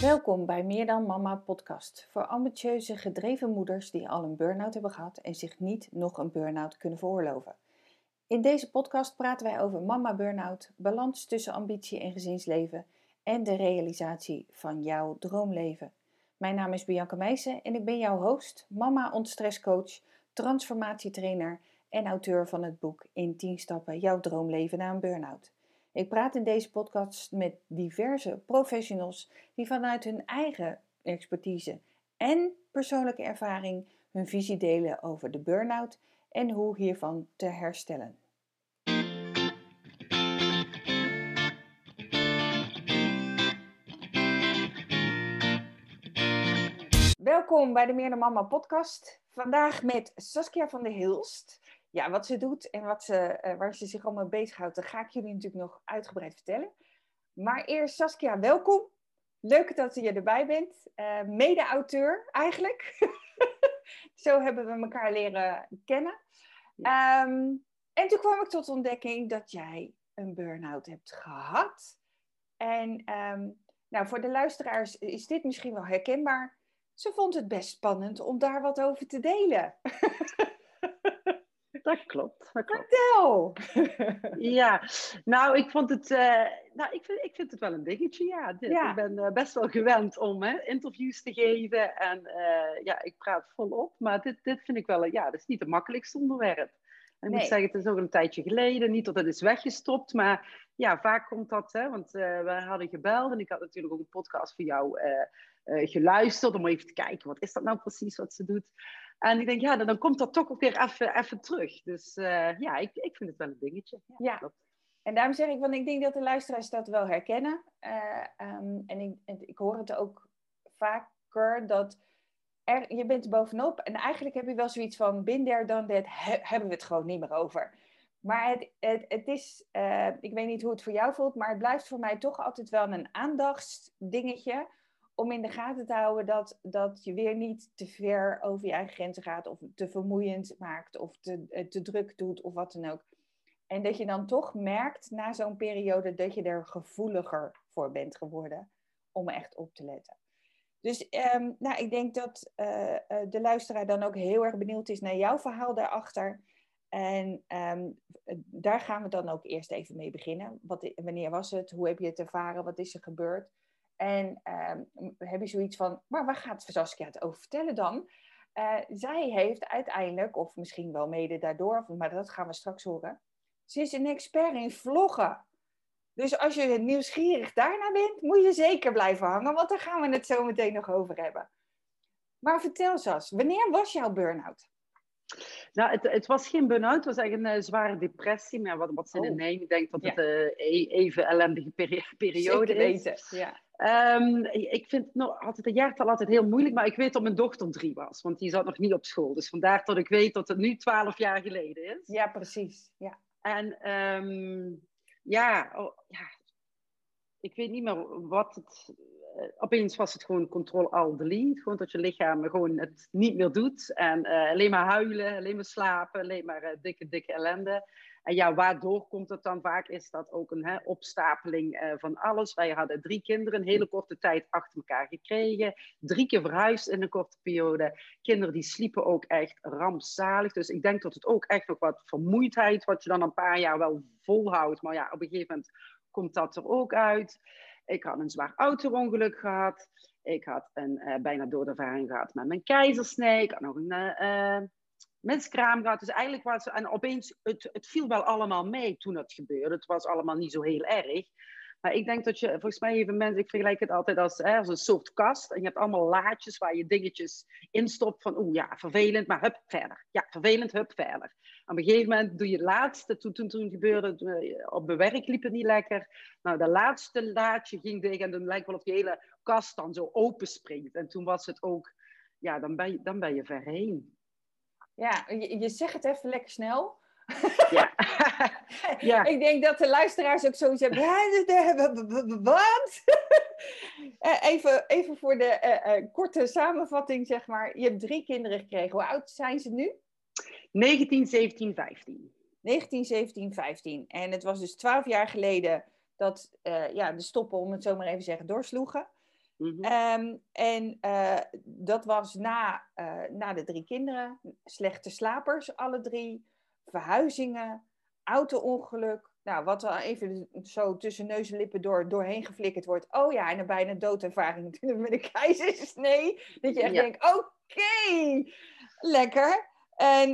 Welkom bij Meer dan Mama podcast voor ambitieuze, gedreven moeders die al een burn-out hebben gehad en zich niet nog een burn-out kunnen veroorloven. In deze podcast praten wij over mama burn-out, balans tussen ambitie en gezinsleven en de realisatie van jouw droomleven. Mijn naam is Bianca Meijsen en ik ben jouw host, mama ontstresscoach, transformatietrainer en auteur van het boek In 10 stappen jouw droomleven na een burn-out. Ik praat in deze podcast met diverse professionals die vanuit hun eigen expertise en persoonlijke ervaring hun visie delen over de burn-out en hoe hiervan te herstellen. Welkom bij de Meer dan Mama podcast. Vandaag met Saskia van der Hilst ja, wat ze doet en wat ze, uh, waar ze zich allemaal bezighoudt, dat ga ik jullie natuurlijk nog uitgebreid vertellen. Maar eerst Saskia, welkom. Leuk dat je erbij bent. Uh, Mede-auteur eigenlijk. Zo hebben we elkaar leren kennen. Ehm, en toen kwam ik tot ontdekking dat jij een burn-out hebt gehad. En um, nou, voor de luisteraars is dit misschien wel herkenbaar. Ze vond het best spannend om daar wat over te delen. Dat klopt. Dat klopt. Vertel! ja, nou, ik vond het, uh, nou, ik vind, ik vind het wel een dingetje, ja. Ik ben uh, best wel gewend om hè, interviews te geven en uh, ja, ik praat volop. Maar dit, dit vind ik wel, ja, dat is niet het makkelijkste onderwerp. En ik moet zeggen, het is ook een tijdje geleden. Niet dat het is weggestopt, maar ja, vaak komt dat, hè, want we hadden gebeld en ik had natuurlijk ook een podcast voor jou geluisterd om even te kijken, wat is dat nou precies wat ze doet? En ik denk, ja, dan, komt dat toch ook weer even, even terug. Dus uh, ja, ik, ik vind het wel een dingetje. Ja, ja. en daarom zeg ik, want ik denk dat de luisteraars dat wel herkennen. Uh, um, en ik, ik hoor het ook vaker dat er, je bent er bovenop. En eigenlijk heb je wel zoiets van, bin there, dan he, hebben we het gewoon niet meer over. Maar het, het, het is, uh, ik weet niet hoe het voor jou voelt, maar het blijft voor mij toch altijd wel een aandachtsdingetje om in de gaten te houden dat, dat je weer niet te ver over je eigen grenzen gaat of te vermoeiend maakt of te, eh, te druk doet of wat dan ook. En dat je dan toch merkt na zo'n periode dat je er gevoeliger voor bent geworden om echt op te letten. Dus um, nou, ik denk dat uh, de luisteraar dan ook heel erg benieuwd is naar jouw verhaal daarachter. En um, daar gaan we dan ook eerst even mee beginnen. Wat, wanneer was het? Hoe heb je het ervaren? Wat is er gebeurd? En um, heb je zoiets van, maar waar gaat Saskia het over vertellen dan? Uh, zij heeft uiteindelijk, of misschien wel mede daardoor, maar dat gaan we straks horen. Ze is een expert in vloggen. Dus als je nieuwsgierig daarna bent, moet je zeker blijven hangen, want daar gaan we het zo meteen nog over hebben. Maar vertel Sas, wanneer was jouw burn-out? Nou, het, het, was geen burn-out, het was eigenlijk een uh, zware depressie. Maar wat, wat ze oh. nemen, ik denk dat het een uh, even ellendige peri periode Zeker is. Weten. Ja. Um, ik vind het nog altijd een jaartal altijd heel moeilijk, maar ik weet dat mijn dochter drie was, want die zat nog niet op school. Dus vandaar dat ik weet dat het nu twaalf jaar geleden is. Ja, precies. Ja. En um, ja, oh, ja, ik weet niet meer wat het. Uh, opeens was het gewoon control-al-delete. Gewoon dat je lichaam gewoon het niet meer doet. En uh, alleen maar huilen, alleen maar slapen, alleen maar uh, dikke, dikke ellende. En ja, waardoor komt het dan vaak? Is dat ook een hè, opstapeling uh, van alles. Wij hadden drie kinderen, een hele korte tijd achter elkaar gekregen. Drie keer verhuisd in een korte periode. Kinderen die sliepen ook echt rampzalig. Dus ik denk dat het ook echt nog wat vermoeidheid, wat je dan een paar jaar wel volhoudt. Maar ja, op een gegeven moment komt dat er ook uit. Ik had een zwaar auto-ongeluk gehad. Ik had een uh, bijna doodervaring gehad met mijn keizersnee. Ik had nog een... Uh, miskraam gehad. Dus eigenlijk was en opeens, het, het viel wel allemaal mee toen het gebeurde. Het was allemaal niet zo heel erg. Maar ik denk dat je, volgens mij even mensen, ik vergelijk het altijd als, hè, als een soort kast. En je hebt allemaal laadjes waar je dingetjes instopt van, oeh ja, vervelend, maar hup, verder. Ja, vervelend, hup, verder. Op een gegeven moment doe je het laatste, toen, toen, toen gebeurde het, op mijn werk liep het niet lekker. Nou, de laatste laadje ging dicht en dan lijkt wel of die hele kast dan zo open springt. En toen was het ook, ja, dan ben je, dan ben je ver heen. Ja, je, je zegt het even lekker snel. Ja. ja. Ik denk dat de luisteraars ook zoiets hebben. Wat? Eh, even, even voor de uh, uh, korte samenvatting, zeg maar. Je hebt drie kinderen gekregen. Hoe oud zijn ze nu? 19, 17, 15. 19, 17, 15. En het was dus twaalf jaar geleden dat ja, de stoppen, om het zo maar even te zeggen, doorsloegen. Mhm. Ehm, en uh, dat was na, uh, na de drie kinderen, slechte slapers, alle drie, verhuizingen, auto-ongeluk. Nou, wat dan even zo tussen neus en lippen door, doorheen geflikkerd wordt. Oh ja, en dan bijna doodervaring met een keizersnee. Dat je echt denkt, oké, lekker. En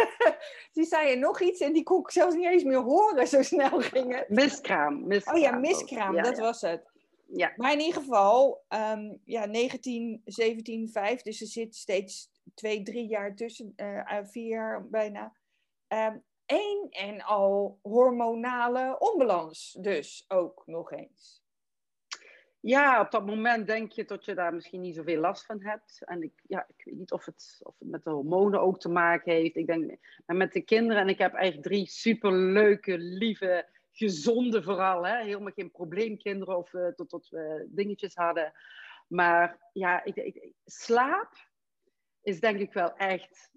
die zei er nog iets en die kon ik zelfs niet eens meer horen, zo snel ging het. Miskraam. miskraam oh ja, miskraam, dat was het. Ja. Maar in ieder geval, um, ja, 19, 17, 5, dus er zit steeds twee, drie jaar tussen, uh, vier jaar bijna. Um, één en al hormonale onbalans, dus ook nog eens. Ja, op dat moment denk je dat je daar misschien niet zoveel last van hebt. En ik, ja, ik weet niet of het, of het met de hormonen ook te maken heeft. Ik denk, maar met de kinderen, en ik heb eigenlijk drie superleuke, lieve, gezonde vooral. Hè? Helemaal geen probleemkinderen of uh, tot, tot we dingetjes hadden. Maar ja, ik, ik, slaap is denk ik wel echt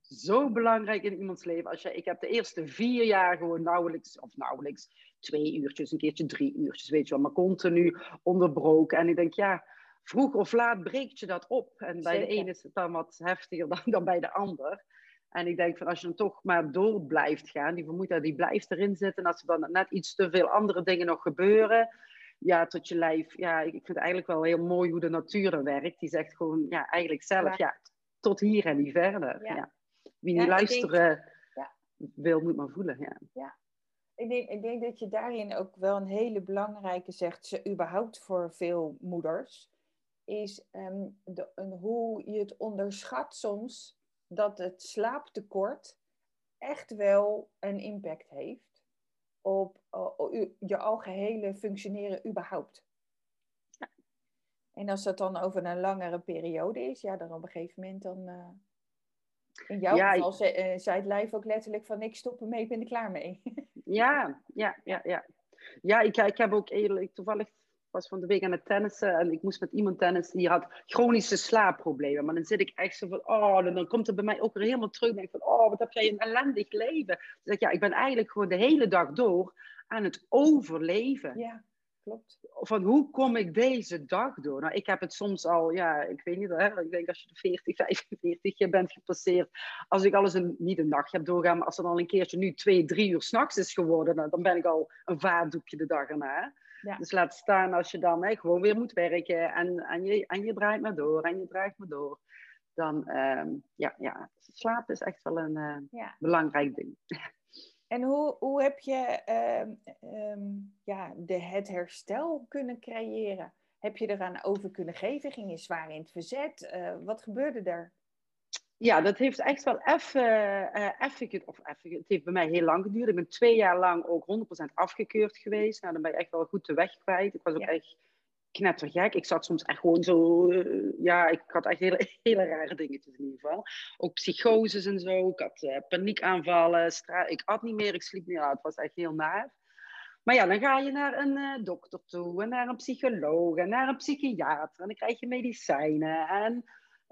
zo belangrijk in iemands leven. Als je, ik heb de eerste vier jaar gewoon nauwelijks, of nauwelijks, twee uurtjes, een keertje drie uurtjes, weet je wel, maar continu onderbroken. En ik denk, ja, vroeg of laat breekt je dat op. En bij de een is het dan wat heftiger dan, dan bij de ander. En ik denk van als je dan toch maar door blijft gaan, die vermoeidheid die blijft erin zitten. En als er dan net iets te veel andere dingen nog gebeuren, ja, tot je lijf. Ja, ik vind het eigenlijk wel heel mooi hoe de natuur er werkt. Die zegt gewoon, ja, eigenlijk zelf, ja, tot hier en niet verder. Ja. Wie niet luisteren wil, moet maar voelen. Ja. ja. Ik, denk, ik denk dat je daarin ook wel een hele belangrijke zegt, ze überhaupt voor veel moeders, is um, de, hoe je het onderschat soms dat het slaaptekort echt wel een impact heeft op uh, je algehele functioneren überhaupt. En als dat dan over een langere periode is, ja, dan op een gegeven moment dan... Uh, in jouw geval zei, uh, zei het lijf ook letterlijk van ik stop ermee, ik ben er klaar mee. ja, ja, ja, ja. Ja, ik, ik heb ook eerlijk, toevallig was van de week aan het tennissen en ik moest met iemand tennissen die had chronische slaapproblemen. Maar dan zit ik echt zo van, oh, dan komt het bij mij ook weer helemaal terug. En denk van, oh, wat heb jij een ellendig leven. Dan zeg ik, ja, ik ben eigenlijk gewoon de hele dag door aan het overleven. Ja klopt. Van hoe kom ik deze dag door? Nou, ik heb het soms al, ja, ik weet niet, hè, ik denk als je de 40, 45 bent gepasseerd, als ik alles een, niet een nacht heb doorgaan, maar als het al een keertje nu twee, drie uur s'nachts is geworden, nou, dan ben ik al een vaatdoekje de dag erna. Ja. Dus laat staan als je dan hè, gewoon weer moet werken en, en, je, en je draait maar door en je draait maar door. Dan, um, ja, ja, slaap is echt wel een uh, ja. belangrijk ding. En hoe, hoe heb je uh, ja, de, het herstel kunnen creëren? Heb je eraan over kunnen geven? Ging je zwaar in het verzet? Uh, wat gebeurde er? Ja, dat heeft echt wel even, even, of even, het heeft bij mij heel lang geduurd. Ik ben twee jaar lang ook 100% afgekeurd geweest. Nou, dan ben je echt wel goed de weg kwijt. Ik was ook echt knettergek. Ik zat soms echt gewoon zo... Uh, ja, ik had echt hele, hele rare dingetjes in ieder geval. Ook psychoses en zo. Ik had uh, paniekaanvallen. Ik at niet meer, ik sliep niet uit. Het was echt heel naar. Maar ja, dan ga je naar een uh, dokter toe. En naar een psycholoog. En naar een psychiater. En dan krijg je medicijnen. En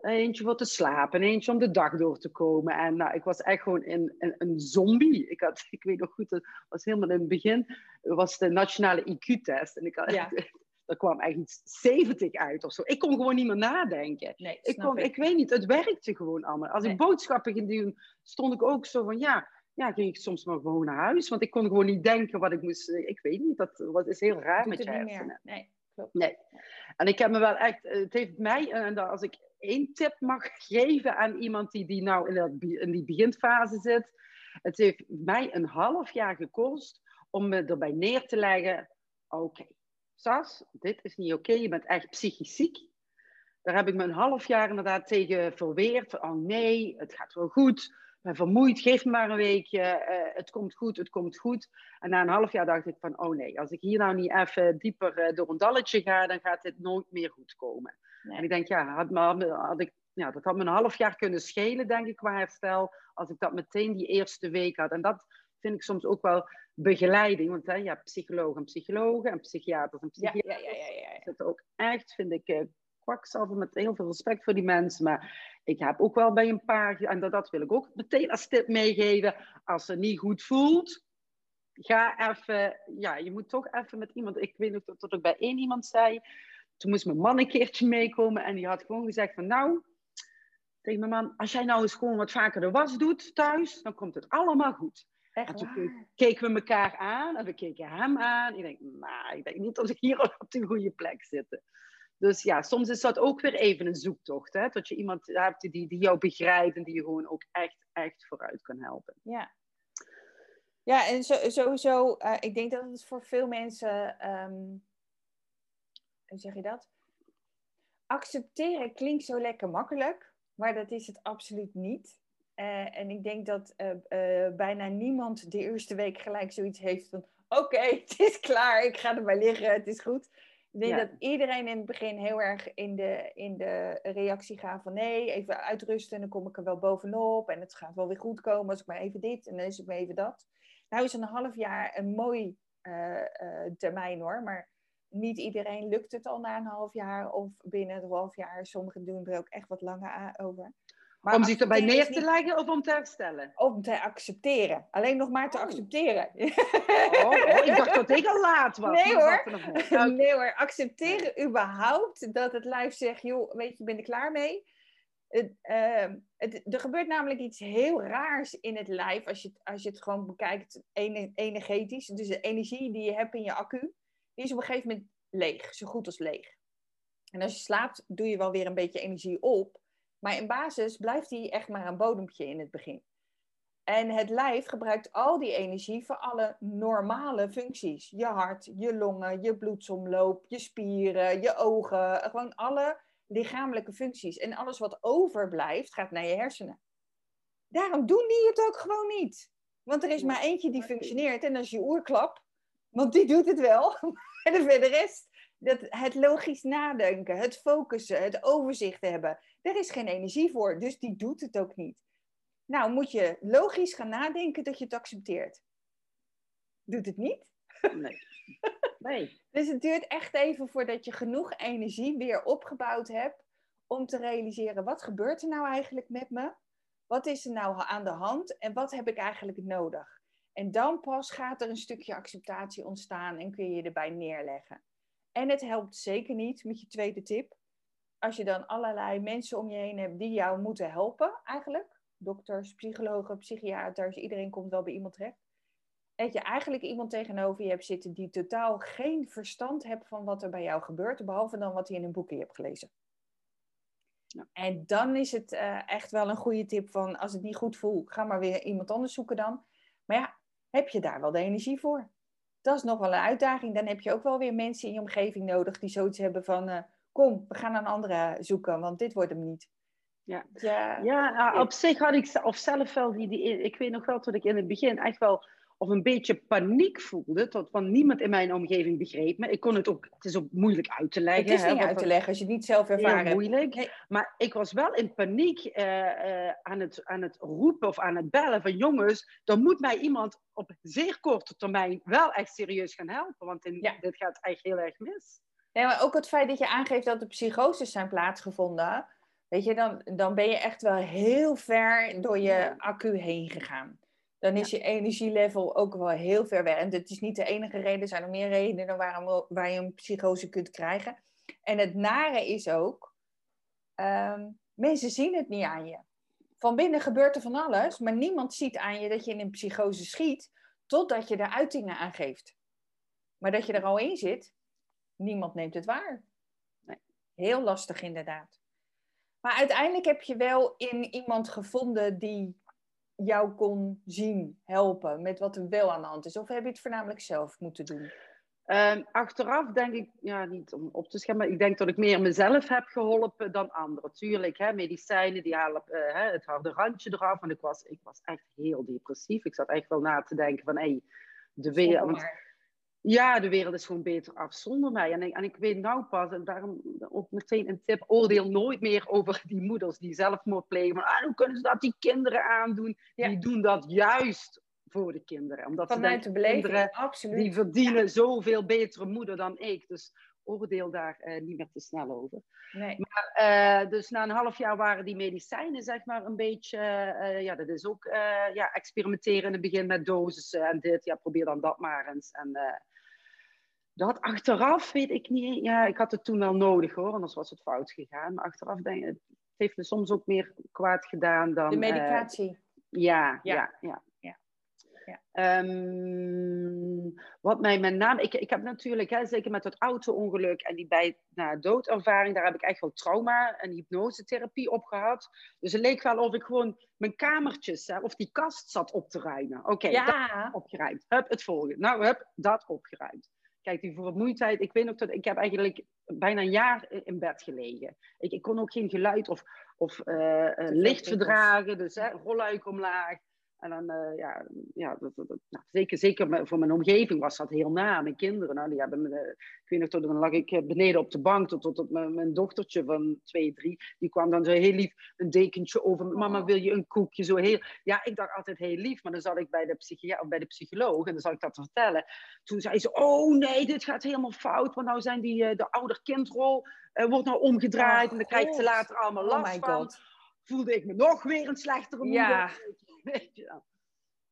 eentje voor te slapen. En eentje om de dag door te komen. En nou, ik was echt gewoon een, een, een zombie. Ik, had, ik weet nog goed, het was helemaal in het begin. was de nationale IQ-test. En ik had... Ja. er kwam eigenlijk 70 uit of zo. Ik kon gewoon niet meer nadenken. Nee, ik, kon, ik. weet niet, het werkte gewoon allemaal. Als ik boodschappen ging doen, stond ik ook zo van ja, ja, ging ik soms maar gewoon naar huis. Want ik kon gewoon niet denken wat ik moest. Ik weet niet, dat, dat is heel raar met je hersenen. Nee, klopt. Nee. En ik heb me wel echt, het heeft mij, en als ik één tip mag geven aan iemand die, die nou in, dat, in die beginfase zit. Het heeft mij een half jaar gekost om me erbij neer te leggen. Oké, Sas, dit is niet oké, je bent echt psychisch ziek. Daar heb ik me een half jaar inderdaad tegen verweerd. oh nee, het gaat wel goed. Ben vermoeid, geef me maar een weekje. Uh, het komt goed, het komt goed. En na een half jaar dacht ik van, oh nee, als ik hier nou niet even dieper uh, door een dalletje ga, dan gaat dit nooit meer goed komen. En ik denk, ja, had, had, had ik, ja, dat had me een half jaar kunnen schelen, denk ik, qua herstel. Als ik dat meteen die eerste week had. En dat vind ik soms ook wel begeleiding. Want hè, hebt psychologen en psychologen en psychiaters en psychiaters. Ja, ja, ja, ja, ja. Dat ook echt, vind ik, uh, kwakzalver met heel veel respect voor die mensen. Maar ik heb ook wel bij een paar, en dat, dat wil ik ook meteen als tip meegeven. Als ze niet goed voelt, ga even, ja, je moet toch even met iemand. Ik weet nog dat, ik bij één iemand zei toen moest mijn man een keertje meekomen en die had gewoon gezegd van nou, tegen mijn man, als jij nou eens gewoon wat vaker de was doet thuis, dan komt het allemaal goed. Echt En toen waar? keken we elkaar aan en we keken hem aan. Ik denk, nou, ik denk niet dat ik hier op de goede plek zit. Dus ja, soms is dat ook weer even een zoektocht. Hè? Dat je iemand hebt die, die jou begrijpt en die je gewoon ook echt, echt vooruit kan helpen. Ja. Ja, en sowieso, eh, ik denk dat het voor veel mensen, ehm, hoe zeg je dat? Accepteren klinkt zo lekker makkelijk, maar dat is het absoluut niet. Eh, en ik denk dat eh, bijna niemand de eerste week gelijk zoiets heeft van: oké, het is klaar, ik ga erbij liggen, het is goed. Ik denk Ja. dat iedereen in het begin heel erg in de, in de reactie gaat van nee, even uitrusten en dan kom ik er wel bovenop en het gaat wel weer goed komen als ik maar even dit en dan is het maar even dat. Nou is een half jaar een mooi eh, eh, termijn hoor, maar niet iedereen lukt het al na een half jaar of binnen een half jaar. Sommigen doen er ook echt wat langer over. Maar om zich erbij neer te leggen of om te herstellen? Om te accepteren. Alleen nog maar te Oh. accepteren. Oh, oh, ik dacht dat ik al laat was. Nee, hoor. nog wel. nee hoor, accepteren überhaupt dat het lijf zegt, joh, weet je, ik ben er klaar mee. Het, ehm, het, er gebeurt namelijk iets heel raars in het lijf als je, het- als je het gewoon bekijkt ene- energetisch. Dus de energie die je hebt in je accu, die is op een gegeven moment leeg, zo goed als leeg. En als je slaapt, doe je wel weer een beetje energie op. Maar in basis blijft die echt maar een bodempje in het begin. En het lijf gebruikt al die energie voor alle normale functies. Je hart, je longen, je bloedsomloop, je spieren, je ogen. Gewoon alle lichamelijke functies. En alles wat overblijft, gaat naar je hersenen. Daarom doen die het ook gewoon niet. Want er is maar eentje die functioneert en dat is je oerklap. Want die doet het wel. En de de rest, dat, het logisch nadenken, het focussen, het overzicht hebben. Daar is geen energie voor, dus die doet het ook niet. Nou, moet je logisch gaan nadenken dat je het accepteert. Doet het niet? Nee. nee. Dus het duurt echt even voordat je genoeg energie weer opgebouwd hebt om te realiseren wat gebeurt er nou eigenlijk met me? Wat is er nou aan de hand en wat heb ik eigenlijk nodig? En dan pas gaat er een stukje acceptatie ontstaan en kun je je erbij neerleggen. En het helpt zeker niet met je tweede tip. Als je dan allerlei mensen om je heen hebt die jou moeten helpen, eigenlijk. Dokters, psychologen, psychiaters, iedereen komt wel bij iemand terecht. Dat je eigenlijk iemand tegenover je hebt zitten die totaal geen verstand hebt van wat er bij jou gebeurt, behalve dan wat hij in een boekje hebt gelezen. Ja. En dan is het eh, echt wel een goede tip van als het niet goed voelt, ga maar weer iemand anders zoeken dan. Maar ja, heb je daar wel de energie voor? Dat is nog wel een uitdaging. Dan heb je ook wel weer mensen in je omgeving nodig die zoiets hebben van eh, kom, we gaan een andere zoeken, want dit wordt hem niet. Ja. Ja, Ja, nou, op zich had ik of zelf wel die, die. Ik weet nog wel dat ik in het begin echt wel of een beetje paniek voelde. Tot van niemand in mijn omgeving begreep me. Ik kon het ook. Het is ook moeilijk uit te leggen. het is hè, niet wat uit te leggen als je het niet zelf ervaren hebt. moeilijk. Nee. Maar ik was wel in paniek eh, eh, aan, het, aan het roepen of aan het bellen van jongens, dan moet mij iemand op zeer korte termijn wel echt serieus gaan helpen. Want in, Ja. dit gaat echt heel erg mis. Nee, maar ook het feit dat je aangeeft dat er psychoses zijn plaatsgevonden. Weet je, dan, dan ben je echt wel heel ver door je accu heen gegaan. Dan is je energielevel ook wel heel ver weg. En dit is niet de enige reden, er zijn er meer redenen waarom waar je een psychose kunt krijgen. En het nare is ook, ehm, mensen zien het niet aan je. Van binnen gebeurt er van alles, maar niemand ziet aan je dat je in een psychose schiet, totdat je er uitingen aan geeft. Maar dat je er al in zit, niemand neemt het waar. Nee. Heel lastig inderdaad. Maar uiteindelijk heb je wel in iemand gevonden die jou kon zien, helpen met wat er wel aan de hand is. Of heb je het voornamelijk zelf moeten doen? Ehm, achteraf denk ik, ja, niet om op te schermen, maar ik denk dat ik meer mezelf heb geholpen dan anderen. Tuurlijk, hè, medicijnen die halen eh, hè, het harde randje eraf. En ik was, ik was echt heel depressief. Ik zat echt wel na te denken van, hé, hey, de wereld... Maar- Ja, de wereld is gewoon beter af zonder mij. En ik, en ik weet nou pas, en daarom ook meteen een tip, oordeel nooit meer over die moeders die zelfmoord plegen. Maar ah, hoe kunnen ze dat die kinderen aandoen? Ja. Die doen dat juist voor de kinderen. Omdat ze Vanuit denken, kinderen absoluut. die verdienen zoveel betere moeder dan ik. Dus oordeel daar eh, niet meer te snel over. Nee. Eh, dus na een half jaar waren die medicijnen zeg maar een beetje, eh, ja dat is ook ja, experimenteren in het begin met dosissen en dit. Ja, probeer dan dat maar eens. En, Dat achteraf weet ik niet. Ja, ik had het toen wel nodig hoor, anders was het fout gegaan. Maar achteraf denk ik, het heeft me soms ook meer kwaad gedaan dan. De medicatie. ja, ja, ja, Ja. Ehm, wat mij met name, ik, ik heb natuurlijk, hè, zeker met het auto-ongeluk en die bij na doodervaring, daar heb ik echt wel trauma en hypnosetherapie op gehad. Dus het leek wel of ik gewoon mijn kamertjes, hè, of die kast zat op te ruimen. Oké, ja. dat opgeruimd. Hup, het volgende. Nou, hup, dat opgeruimd. Kijk, die vermoeidheid, ik weet ook dat ik heb eigenlijk bijna een jaar in bed gelegen. Ik, ik kon ook geen geluid of, of eh, eh, licht verdragen, dus hè, rolluik omlaag. En dan, eh, ja, ja dat, dat- nou, zeker, zeker voor mijn omgeving was dat heel na. Mijn kinderen, nou, die hebben me, ik weet nog, tot, dan lag ik eh, beneden op de bank, tot, tot, tot mijn, mijn dochtertje van twee, drie, die kwam dan zo heel lief een dekentje over. Mama, wil je een koekje? Zo heel, ja, ik dacht altijd heel lief, maar dan zat ik bij de, psychia of bij de psycholoog en dan zat ik dat vertellen. Toen zei ze, oh nee, dit gaat helemaal fout, want nou zijn die, eh, de ouder-kindrol wordt nou omgedraaid Oh, en dan krijgt ze later allemaal Oh last my van god. voelde ik me nog weer een slechtere moeder. Ja. Weet je wel.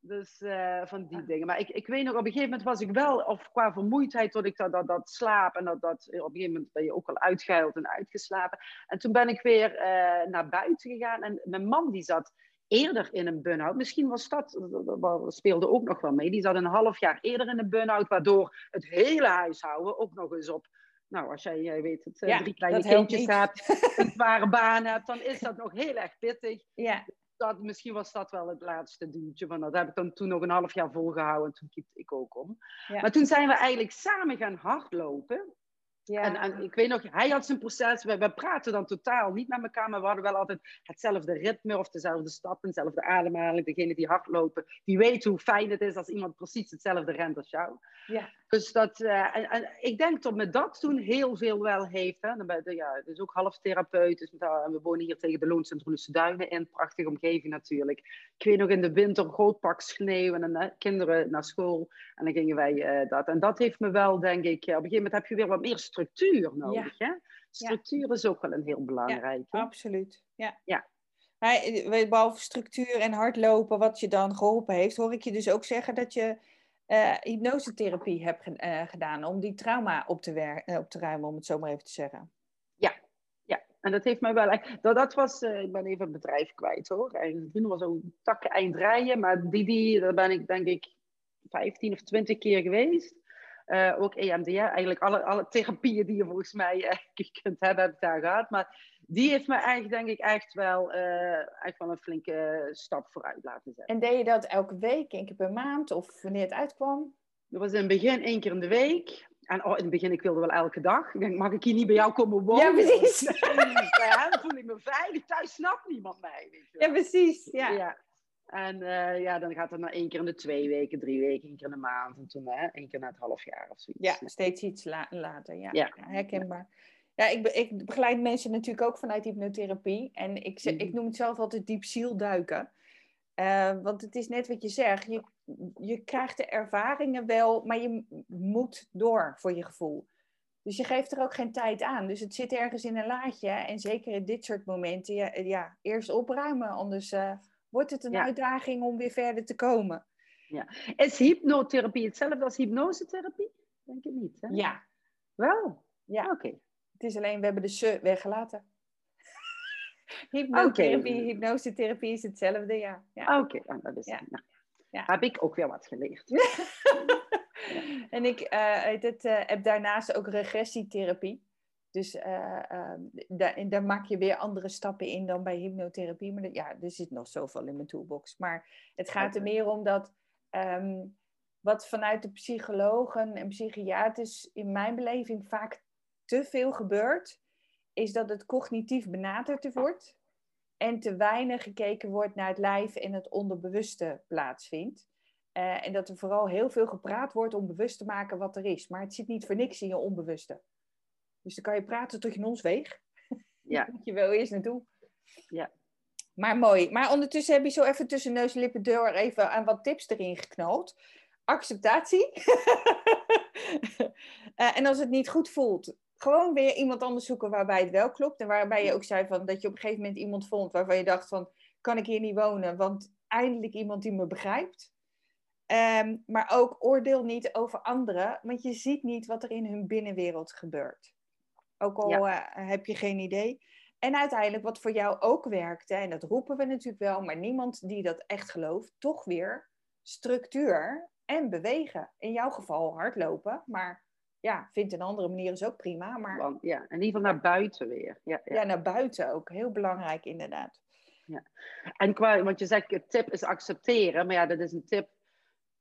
Dus eh, van die dingen. Maar ik, ik weet nog, op een gegeven moment was ik wel, of qua vermoeidheid, dat ik dat, dat, dat slaap en dat, dat op een gegeven moment ben je ook al uitgehuild en uitgeslapen. En toen ben ik weer eh, naar buiten gegaan en mijn man die zat eerder in een burn-out. Misschien was dat, dat- speelde ook nog wel mee. Die zat een half jaar eerder in een burn-out, waardoor het hele huishouden ook nog eens op. Nou, als jij, jij weet het, eh, Ja, drie kleine kindjes hebt, een zware baan hebt, dan is dat nog heel erg pittig Ja. Dat, misschien was dat wel het laatste duwtje. Van dat heb ik dan toen nog een half jaar volgehouden en toen kiepte ik ook om. Ja. Maar toen zijn we eigenlijk samen gaan hardlopen. Ja. En, en ik weet nog, hij had zijn proces. We, we praten dan totaal niet met elkaar, maar we hadden wel altijd hetzelfde ritme of dezelfde stappen, dezelfde ademhaling. Degene die hardlopen, die weet hoe fijn het is als iemand precies hetzelfde rent als jou. Ja. Dus dat, eh, en, en ik denk dat me dat toen heel veel wel heeft. Hè. Dan ja, is ook half therapeut. Dus we wonen hier tegen de Loons en Droense Duinen in. Prachtige omgeving natuurlijk. Ik weet nog in de winter, groot pak sneeuw en dan kinderen naar school. En dan gingen wij eh, dat. En dat heeft me wel, denk ik, eh, op een gegeven moment heb je weer wat meer structuur nodig. Hè? Structuur is ook wel een heel belangrijk. hè. Absoluut. Ja. Ja. Eh, behalve structuur en hardlopen, wat je dan geholpen heeft, hoor ik je dus ook zeggen dat je eh, hypnosetherapie hebt ge- eh, gedaan om die trauma op te, eh, op te ruimen, om het zo maar even te zeggen. Ja, en dat heeft mij wel. Dat, dat was, ik ben even het bedrijf kwijt hoor. Eigenlijk toen was zo'n takken eind rijden, maar die, die, daar ben ik denk ik 15 of 20 keer geweest. Ook EMDR, eigenlijk alle, alle therapieën die je volgens mij kunt hebben, heb ik daar gehad. Maar die heeft me eigenlijk, denk ik, echt wel, echt wel een flinke stap vooruit laten zetten. En deed je dat elke week, één keer per maand of wanneer het uitkwam? Dat was in het begin één keer in de week. En oh, in het begin, ik wilde wel elke dag. Ik denk, mag ik hier niet bij jou komen wonen? Ja, precies. ja, dan voel ik me veilig. Thuis snapt niemand mij. Weet je. Ja, precies. Ja. Ja. En eh, ja, dan gaat het naar één keer in de twee weken, drie weken, één keer in de maand. En toen hè, één keer na het half jaar of zoiets. Ja, steeds iets la- later. Ja, herkenbaar. Ja, ik, be- ik begeleid mensen natuurlijk ook vanuit hypnotherapie. En ik, ik Mhm. noem het zelf altijd diep zielduiken. Eh, want het is net wat je zegt. Je, je krijgt de ervaringen wel, maar je moet door voor je gevoel. Dus je geeft er ook geen tijd aan. Dus het zit ergens in een laadje. En zeker in dit soort momenten, ja, ja eerst opruimen. Anders eh, wordt het een Ja. uitdaging om weer verder te komen. Is hypnotherapie hetzelfde als hypnosetherapie? Denk ik niet. Hè? Ja, Wel? ja. Oké. Het is alleen, we hebben de se weggelaten. Hypnotherapie, Oké. hypnosetherapie is hetzelfde, ja. ja. Oké, ah, dat is Ja. nou, Ja. Heb ik ook weer wat geleerd. En ik eh, het, eh, heb daarnaast ook regressietherapie. Dus eh, eh, daar, maak je weer andere stappen in dan bij hypnotherapie. Maar dat- ja, er zit nog zoveel in mijn toolbox. Maar het gaat er meer om dat... ehm, wat vanuit de psychologen en psychiaters in mijn beleving vaak te veel gebeurt... is dat het cognitief benaderd wordt... en te weinig gekeken wordt naar het lijf en het onderbewuste plaatsvindt. Eh, en dat er vooral heel veel gepraat wordt om bewust te maken wat er is. Maar het zit niet voor niks in je onbewuste. Dus dan kan je praten tot je ons weeg. Ja. Moet je wel eerst naartoe. Ja. Maar mooi. Maar ondertussen heb je zo even tussen neus en lippen door even aan wat tips erin geknald. Acceptatie. Eh, en als het niet goed voelt, gewoon weer iemand anders zoeken waarbij het wel klopt. En waarbij je ook zei van, dat je op een gegeven moment iemand vond waarvan je dacht van, kan ik hier niet wonen? Want eindelijk iemand die me begrijpt. Ehm, maar ook oordeel niet over anderen, want je ziet niet wat er in hun binnenwereld gebeurt. Ook al eh, heb je geen idee. En uiteindelijk, wat voor jou ook werkt, en dat roepen we natuurlijk wel, maar niemand die dat echt gelooft, toch weer structuur en bewegen. In jouw geval hardlopen, maar ja, vindt een andere manier is ook prima. Maar... Want, ja, in ieder geval naar buiten weer. Ja, ja. ja, naar buiten ook. Heel belangrijk inderdaad. Ja. En qua, want je zegt, het tip is accepteren, maar ja, dat is een tip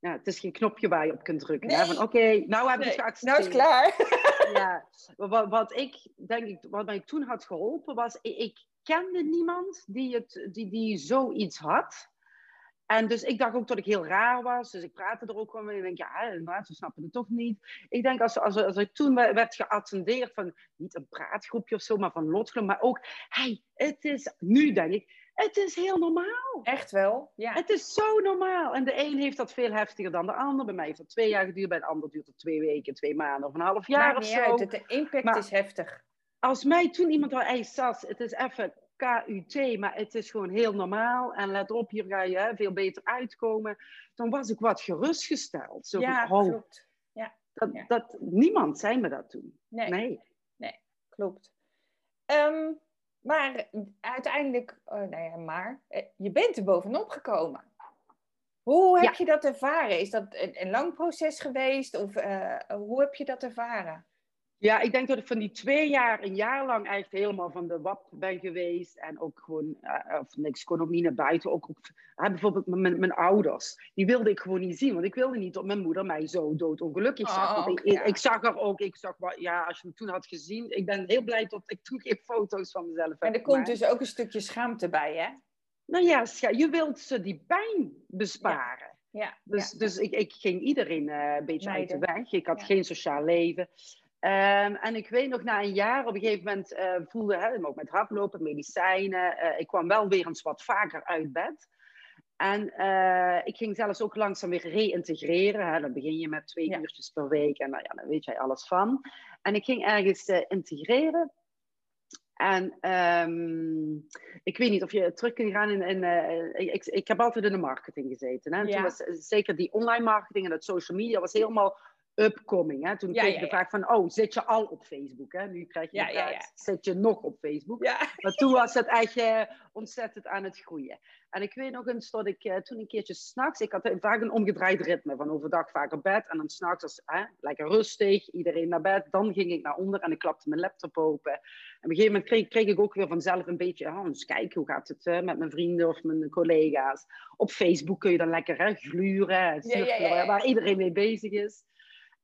ja, het is geen knopje waar je op kunt drukken. Nee. Van oké, nou heb ik het geaccepteerd. Nou is klaar. ja, wat, wat ik denk, ik, wat mij toen had geholpen was, ik, ik kende niemand die, het, die, die zoiets had. En dus ik dacht ook dat ik heel raar was. Dus ik praatte er ook mee. Ik denk, ja, inderdaad, ze snappen het toch niet. Ik denk, als, als, als ik toen werd geattendeerd van, niet een praatgroepje of zo, maar van lotgenoten, maar ook, hey, het is, nu denk ik, het is heel normaal. Echt wel, ja. Het is zo normaal. En de een heeft dat veel heftiger dan de ander. Bij mij heeft dat twee jaar geduurd, bij de ander duurt het twee weken, twee maanden of een half jaar of zo. Uit. De impact is heftig. Als mij toen iemand al, hey Sas, het is even KUT, maar het is gewoon heel normaal. En let op, hier ga je hè, veel beter uitkomen. Dan was ik wat gerustgesteld. Zo ja, van, oh, klopt. Ja, dat, dat, niemand zei me dat toen. Nee, nee. nee klopt. Um, maar uiteindelijk, oh, nou ja, maar eh, je bent er bovenop gekomen. Hoe heb je dat ervaren? Is dat een, een lang proces geweest of uh, hoe heb je dat ervaren? Ja, ik denk dat ik van die twee jaar, een jaar lang eigenlijk helemaal van de WAP ben geweest. En ook gewoon, uh, of niks, kon ook niet naar buiten. Ook, uh, bijvoorbeeld mijn, mijn ouders, die wilde ik gewoon niet zien. Want ik wilde niet dat mijn moeder mij zo doodongelukkig zag. Oh, ik, ik, zag er ook, ik zag wat, ja, als je me toen had gezien. Ik ben heel blij dat ik toen geen foto's van mezelf heb En er komt dus ook een stukje schaamte bij, hè? Nou ja, je wilt ze die pijn besparen. Ja. Dus, dus ik, ik ging iedereen uh, een beetje uit de weg. Ik had geen sociaal leven. Um, en ik weet nog, na een jaar, op een gegeven moment uh, voelde ik ook met hardlopen, medicijnen. Uh, ik kwam wel weer eens wat vaker uit bed. En uh, ik ging zelfs ook langzaam weer reïntegreren. Hè. Dan begin je met twee ja. uurtjes per week en nou, ja, dan weet jij alles van. En ik ging ergens integreren. En um, ik weet niet of je terug kunt gaan in. in ik, ik, heb altijd in de marketing gezeten. Hè. Ja. Toen was zeker die online marketing en dat social media was helemaal upcoming. Hè? Toen kreeg ik de vraag van, oh, zit je al op Facebook? Hè? Nu krijg je de vraag, zit je nog op Facebook? Maar toen was het echt uh, ontzettend aan het groeien. En ik weet nog eens dat ik uh, toen een keertje s'nachts, ik had vaak een omgedraaid ritme, van overdag vaak op bed en dan s'nachts was hè, lekker rustig, iedereen naar bed. Dan ging ik naar onder en ik klapte mijn laptop open. En op een gegeven moment kreeg, kreeg ik ook weer vanzelf een beetje, oh, eens kijken, hoe gaat het uh, met mijn vrienden of mijn collega's. Op Facebook kun je dan lekker hè, gluren, surfen, waar iedereen mee bezig is.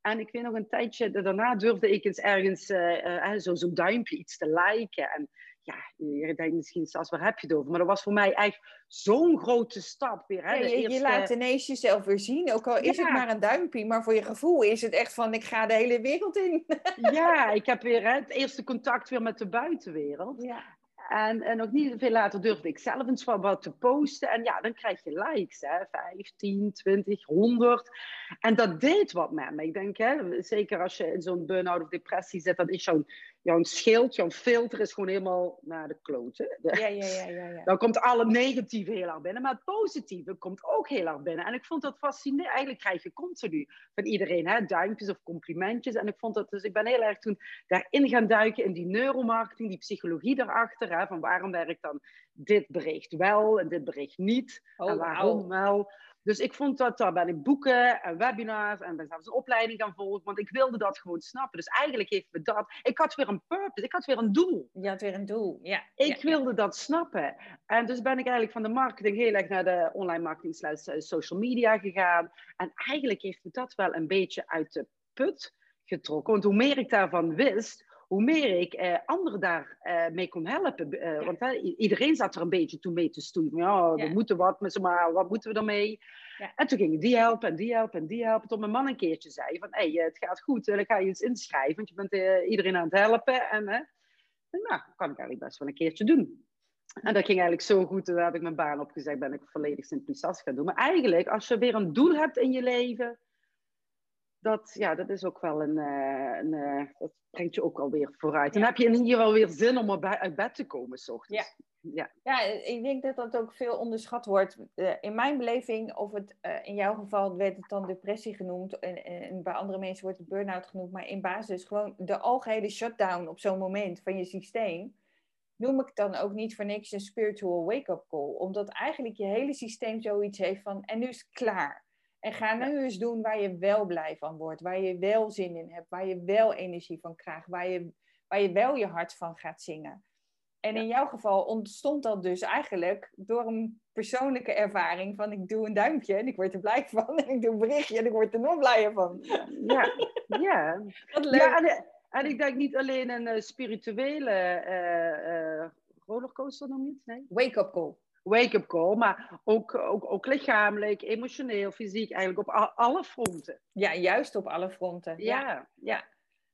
En ik weet nog een tijdje, daarna durfde ik eens ergens uh, uh, zo'n duimpje iets te liken. En ja, je denkt misschien, Sas, waar heb je het over? Maar dat was voor mij echt zo'n grote stap weer. Hè? Ja, je, eerste... je, laat ineens jezelf weer zien, ook al is het maar een duimpje. Maar voor je gevoel is het echt van, ik ga de hele wereld in. ja, ik heb weer hè, het eerste contact weer met de buitenwereld. Ja. En, en nog niet veel later durfde ik zelf eens wat te posten. En ja, dan krijg je likes, hè. 15, 20, 100. En dat deed wat met me. Ik denk, hè, zeker als je in zo'n burn-out of depressie zit, dan is jouw, jouw schild, jouw filter is gewoon helemaal naar de kloten. Ja, ja, ja, ja, ja. Dan komt alle negatieve heel erg binnen, maar het positieve komt ook heel erg binnen. En ik vond dat fascinerend. Eigenlijk krijg je continu van iedereen hè, duimpjes of complimentjes. En ik vond dat, dus ik ben heel erg toen daarin gaan duiken in die neuromarketing, die psychologie daarachter van waarom werkt dan dit bericht wel en dit bericht niet oh, en waarom wel. Dus ik vond dat, daar ben ik boeken en webinars en ben zelfs een opleiding gaan volgen, want ik wilde dat gewoon snappen. Dus eigenlijk heeft me dat, ik had weer een purpose, ik had weer een doel. Je had weer een doel, ja. Ik wilde dat snappen. En dus ben ik eigenlijk van de marketing heel erg naar de online marketing slash eh, social media gegaan. En eigenlijk heeft me dat wel een beetje uit de put getrokken. Want hoe meer ik daarvan wist, hoe meer ik eh, anderen daar eh, mee kon helpen. Uh, Want iedereen zat er een beetje toe mee te stoeien. Ja, we moeten wat met ze, maar wat moeten we ermee? Ja. En toen ging ik die helpen en die helpen en die helpen. Tot mijn man een keertje zei van, hé, hey, het gaat goed, dan ga je eens inschrijven. Want je bent iedereen aan het helpen. En, nou, kan ik eigenlijk best wel een keertje doen. En dat ging eigenlijk zo goed, toen heb ik mijn baan opgezegd, ben ik volledig Sint gaan doen. Maar eigenlijk, als je weer een doel hebt in je leven, dat, ja, dat is ook wel een, uh, een uh, dat brengt je ook alweer vooruit. Dan heb je in ieder geval weer zin om uit bed te komen, s ochtends. Ja. Ja. ja, ik denk dat dat ook veel onderschat wordt. Uh, in mijn beleving, of het in jouw geval werd het dan depressie genoemd, en, en bij andere mensen wordt het burn-out genoemd, maar in basis gewoon de algehele shutdown op zo'n moment van je systeem, noem ik dan ook niet voor niks een spiritual wake-up call. Omdat eigenlijk je hele systeem zoiets heeft van, en nu is het klaar. En ga nu eens doen waar je wel blij van wordt, waar je wel zin in hebt, waar je wel energie van krijgt, waar je, waar je wel je hart van gaat zingen. En in jouw geval ontstond dat dus eigenlijk door een persoonlijke ervaring van ik doe een duimpje en ik word er blij van. En ik doe een berichtje en ik word er nog blijer van. Ja, ja. Wat leuk. Ja, en, ik denk niet alleen een uh, spirituele uh, rollercoaster noem je het? Nee? Wake-up call wake-up call, maar ook, ook, ook lichamelijk, emotioneel, fysiek, eigenlijk op alle fronten. Ja, juist op alle fronten. Ja, ja.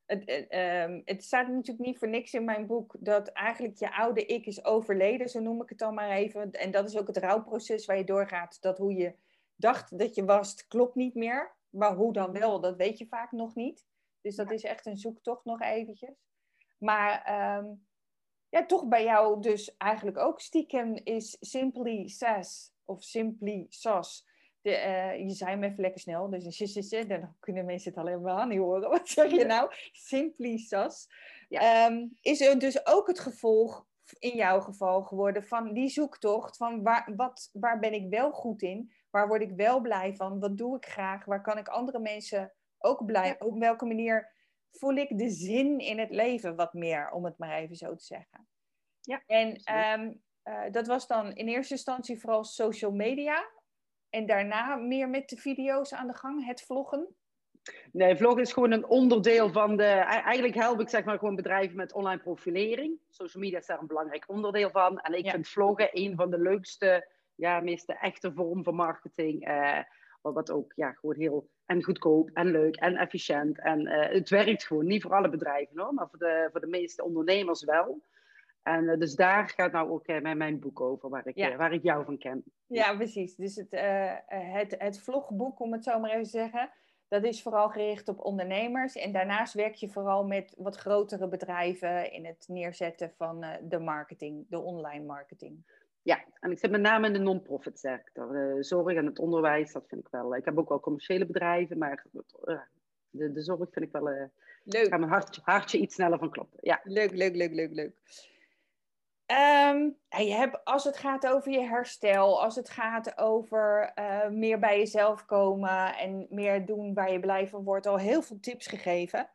Het, het, ehm, het, staat natuurlijk niet voor niks in mijn boek dat eigenlijk je oude ik is overleden, zo noem ik het dan maar even. En dat is ook het rouwproces waar je doorgaat. Dat hoe je dacht dat je was, klopt niet meer. Maar hoe dan wel, dat weet je vaak nog niet. Dus dat is echt een zoektocht nog eventjes. Maar ehm, ja, toch bij jou dus eigenlijk ook stiekem is Simply Sass of Simply Sas. De, uh, je zei hem even lekker snel, dus dan kunnen mensen het alleen maar niet horen. Wat zeg je nou? Simply Sas. Ja. Um, is er dus ook het gevolg in jouw geval geworden van die zoektocht van waar, wat, waar ben ik wel goed in? Waar word ik wel blij van? Wat doe ik graag? Waar kan ik andere mensen ook blij? Op welke manier voel ik de zin in het leven wat meer, om het maar even zo te zeggen. Ja, en um, uh, dat was dan in eerste instantie vooral social media. En daarna meer met de video's aan de gang, het vloggen. Nee, vloggen is gewoon een onderdeel van de. Eigenlijk help ik zeg maar gewoon bedrijven met online profilering. Social media is daar een belangrijk onderdeel van. En ik vind vloggen een van de leukste, ja, meeste echte vorm van marketing. Uh, wat ook ja, gewoon heel en goedkoop en leuk en efficiënt. En uh, het werkt gewoon niet voor alle bedrijven hoor, maar voor de, voor de meeste ondernemers wel. En uh, dus daar gaat nou ook uh, mijn boek over, waar ik, ja. waar ik jou van ken. Ja, precies. Dus het, het, het vlogboek, om het zo maar even te zeggen, dat is vooral gericht op ondernemers. En daarnaast werk je vooral met wat grotere bedrijven in het neerzetten van de marketing, de online marketing. Ja, en ik zit met name in de non-profit sector. De zorg en het onderwijs, dat vind ik wel. Ik heb ook wel commerciële bedrijven, maar de, de zorg vind ik wel. Uh, leuk. Ga mijn hartje, hartje iets sneller van kloppen. Ja. Leuk, leuk, leuk, leuk, leuk. Um, je hebt, als het gaat over je herstel, als het gaat over uh, meer bij jezelf komen en meer doen waar je blij van wordt, al heel veel tips gegeven.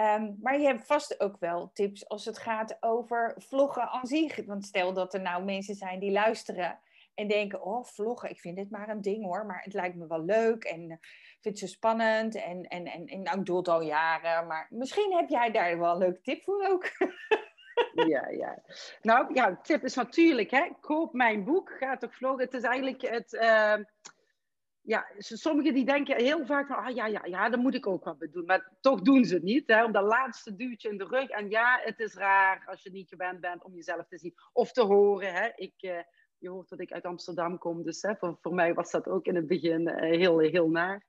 Um, maar je hebt vast ook wel tips als het gaat over vloggen aan zich. Want stel dat er nou mensen zijn die luisteren en denken: Oh, vloggen, ik vind dit maar een ding hoor, maar het lijkt me wel leuk en ik vind het zo spannend. En, en, en, en nou, ik doe het al jaren, maar misschien heb jij daar wel een leuke tip voor ook. ja, ja. Nou, ja, tip is natuurlijk, hè, koop mijn boek, ga toch vloggen. Het is eigenlijk het... Uh, ja, sommigen die denken heel vaak van, ah ja, ja, ja, dat moet ik ook wat doen. Maar toch doen ze het niet, hè, om dat laatste duwtje in de rug. En ja, het is raar als je niet gewend bent om jezelf te zien of te horen. Hè. Ik, uh, je hoort dat ik uit Amsterdam kom, dus hè, voor, voor mij was dat ook in het begin uh, heel, heel naar.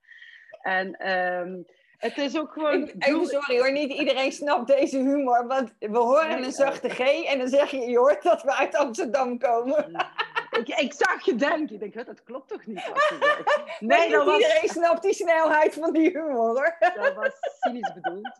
En... Um, het is ook gewoon... Even sorry hoor, niet iedereen snapt deze humor. Want we horen een zachte G en dan zeg je, je hoort dat we uit Amsterdam komen. Ik, ik zag je denken. Ik denk, dat klopt toch niet? nee, dat was... iedereen snapt die snelheid van die humor hoor. dat was cynisch bedoeld.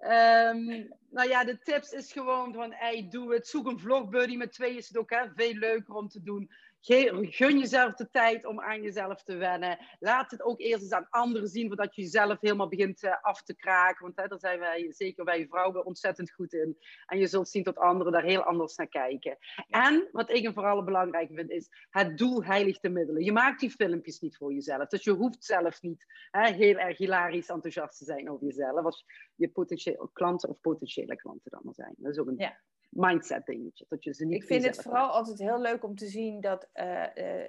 Um, nou ja, de tips is gewoon van, hey, doe het. Zoek een vlogbuddy. Met twee is het ook hè, veel leuker om te doen. Gun jezelf de tijd om aan jezelf te wennen. Laat het ook eerst eens aan anderen zien, voordat je jezelf helemaal begint eh, af te kraken. Want hè, daar zijn wij, zeker wij vrouwen, ontzettend goed in. En je zult zien dat anderen daar heel anders naar kijken. En wat ik een vooral belangrijk vind, is het doel heiligt de middelen. Je maakt die filmpjes niet voor jezelf. Dus je hoeft zelf niet hè, heel erg hilarisch enthousiast te zijn over jezelf. Als je potentiële klanten of potentiële klanten dan maar zijn. Dat is ook een ja mindset dingetje. Dat je ze niet ik vind het vooral altijd heel leuk om te zien dat uh,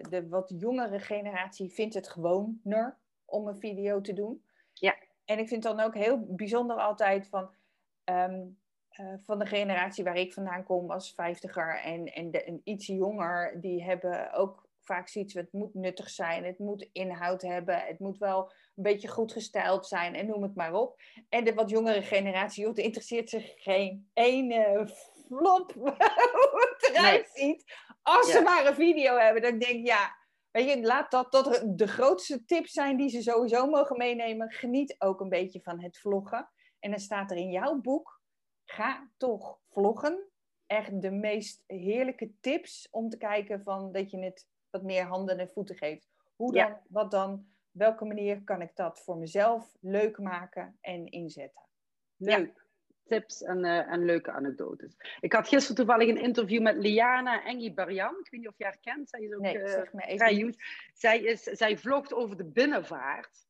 de wat jongere generatie vindt het gewoner om een video te doen. Ja. En ik vind het dan ook heel bijzonder altijd van, um, uh, van de generatie waar ik vandaan kom als vijftiger en, en, de, en iets jonger, die hebben ook vaak zoiets, het moet nuttig zijn, het moet inhoud hebben, het moet wel een beetje goed gestyled zijn en noem het maar op. En de wat jongere generatie, joh, interesseert zich geen ene flop hoe het eruit ziet. Als ze maar een video hebben, dan denk ik, ja, weet je, laat dat, dat de grootste tips zijn die ze sowieso mogen meenemen. Geniet ook een beetje van het vloggen. En dan staat er in jouw boek, ga toch vloggen. Echt de meest heerlijke tips om te kijken van dat je het wat meer handen en voeten geeft. Hoe dan, wat dan, welke manier kan ik dat voor mezelf leuk maken en inzetten? Leuk. Tips en, uh, en leuke anekdotes. Ik had gisteren toevallig een interview met Liana Engi Barjan. Ik weet niet of je haar kent. Zij is ook nee, uh, even. Zij, is, zij vlogt over de binnenvaart.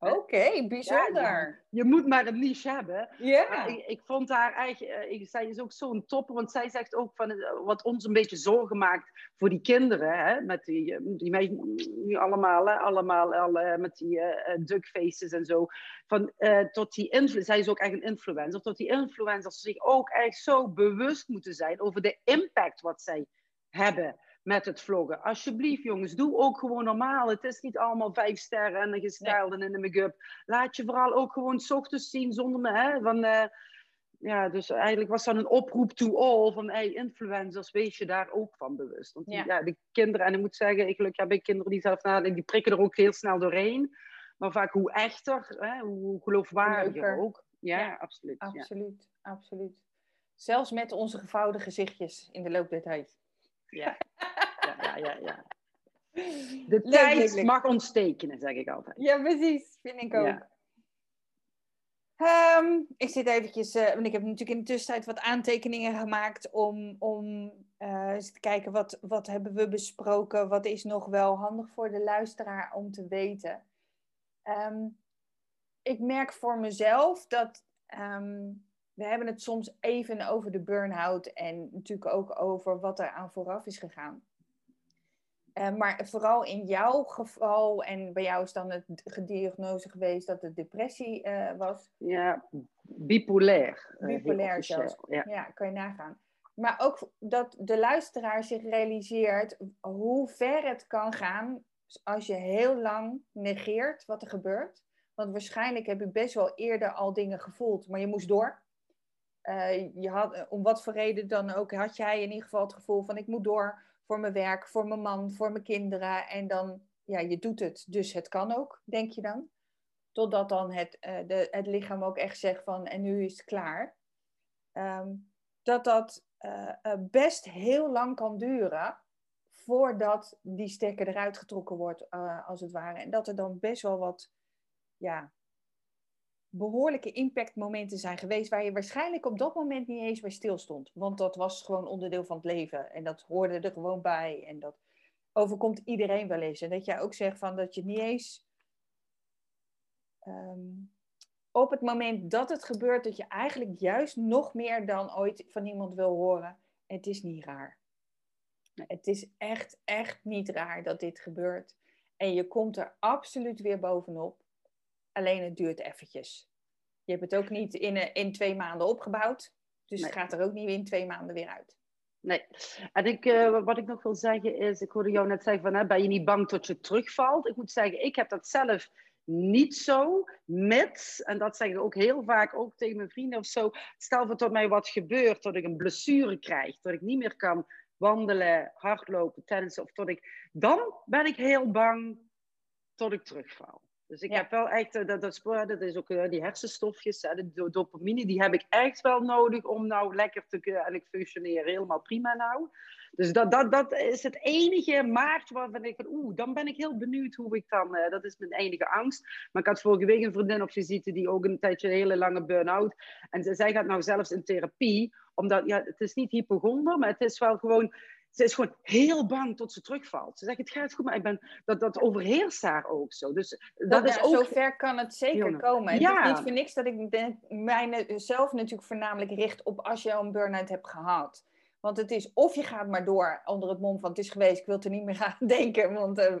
Oké, bijzonder. je moet maar een niche hebben. Ja. Ik, ik, vond haar eigenlijk, eh, zij is ook zo'n topper, want zij zegt ook van eh, wat ons een beetje zorgen maakt voor die kinderen, hè, met die, eh, die meisjes, nu allemaal, hè, allemaal alle, met die uh, duckfaces en zo. Van, uh, tot die zij is ook echt een influencer, tot die influencers zich ook echt zo bewust moeten zijn over de impact wat zij hebben met het vloggen. Alsjeblieft, jongens, doe ook gewoon normaal. Het is niet allemaal vijf sterren en een gestyled en in de make-up. Laat je vooral ook gewoon s ochtends zien zonder me. Hè, van, uh, ja, dus eigenlijk was dat een oproep to all van hey, influencers, wees je daar ook van bewust. Want ja. ja de kinderen, en ik moet zeggen, ik gelukkig heb ik kinderen die zelf nadenken, die prikken er ook heel snel doorheen. Maar vaak hoe echter, hè, hoe geloofwaardiger ook. Ja, ja absoluut. Absoluut, ja. absoluut. Zelfs met onze gevouwen gezichtjes in de loop der tijd. Ja, ja, ja, ja. De tijd mag ons tekenen, zeg ik altijd. Ja, precies. Vind ik ook. Um, ik zit eventjes, uh, want ik heb natuurlijk in de tussentijd wat aantekeningen gemaakt om, om uh, eens te kijken wat, wat hebben we besproken, wat is nog wel handig voor de luisteraar om te weten. Um, ik merk voor mezelf dat um, we hebben het soms even over de burn-out en natuurlijk ook over wat er aan vooraf is gegaan. Uh, maar vooral in jouw geval, en bij jou is dan het gediagnose geweest dat het depressie uh, was. Ja, bipolair. Uh, bipolair zelfs. Ja. ja, kan je nagaan. Maar ook dat de luisteraar zich realiseert hoe ver het kan gaan als je heel lang negeert wat er gebeurt. Want waarschijnlijk heb je best wel eerder al dingen gevoeld, maar je moest door. Uh, je had, eh, om wat voor reden dan ook, had jij in ieder geval het gevoel van ik moet door voor mijn werk, voor mijn man, voor mijn kinderen. En dan, ja, je doet het, dus het kan ook, denk je dan. Totdat dan het, uh, de, het lichaam ook echt zegt van en nu is het klaar. Um, dat dat best heel lang kan duren voordat die stekker eruit getrokken wordt, als het ware. En dat er dan best wel wat ja, behoorlijke impactmomenten zijn geweest waar je waarschijnlijk op dat moment niet eens bij stilstond. Want dat was gewoon onderdeel van het leven en dat hoorde er gewoon bij en dat overkomt iedereen wel eens. En dat jij ook zegt van dat je niet eens um, op het moment dat het gebeurt, dat je eigenlijk juist nog meer dan ooit van iemand wil horen. Het is niet raar. Het is echt, echt niet raar dat dit gebeurt. En je komt er absoluut weer bovenop. Alleen het duurt eventjes. Je hebt het ook niet in, eh, in twee maanden opgebouwd. Dus het gaat er ook niet in twee maanden weer uit. Nee. En ik, uh, wat ik nog wil zeggen is, ik hoorde jou net zeggen van, hè, ben je niet bang tot je terugvalt? Ik moet zeggen, ik heb dat zelf niet zo, mits, en dat zeggen ook heel vaak ook tegen mijn vrienden of zo, stel voor dat mij wat gebeurt, dat ik een blessure krijg, dat ik niet meer kan wandelen, hardlopen, tennissen, of dat ik, dan ben ik heel bang tot ik terugval. Dus ik heb wel echt, eh, dat, dat, dat is ook uh, die hersenstofjes, de dopamine, die heb ik echt wel nodig om nou lekker te kunnen. En ik functioneer helemaal prima nou. Dus dat, dat, dat is het enige maart waarvan ik van, oeh, dan ben ik heel benieuwd hoe ik dan, uh, dat is mijn enige angst. Maar ik had vorige week een vriendin op visite die ook een tijdje een hele lange burn-out. En zij gaat nou zelfs in therapie, omdat, ja, het is niet hypochonder, maar het is wel gewoon ze is gewoon heel bang tot ze terugvalt. Ze zegt, het gaat goed, maar ik ben, dat, dat overheerst haar ook zo. Dus dat, is ook... Zover kan het zeker komen. Het ja. is niet voor niks dat ik mijzelf natuurlijk voornamelijk richt op als je al een burn-out hebt gehad. Want het is of je gaat maar door onder het mom van het is geweest, ik wil er niet meer aan denken. Want, uh,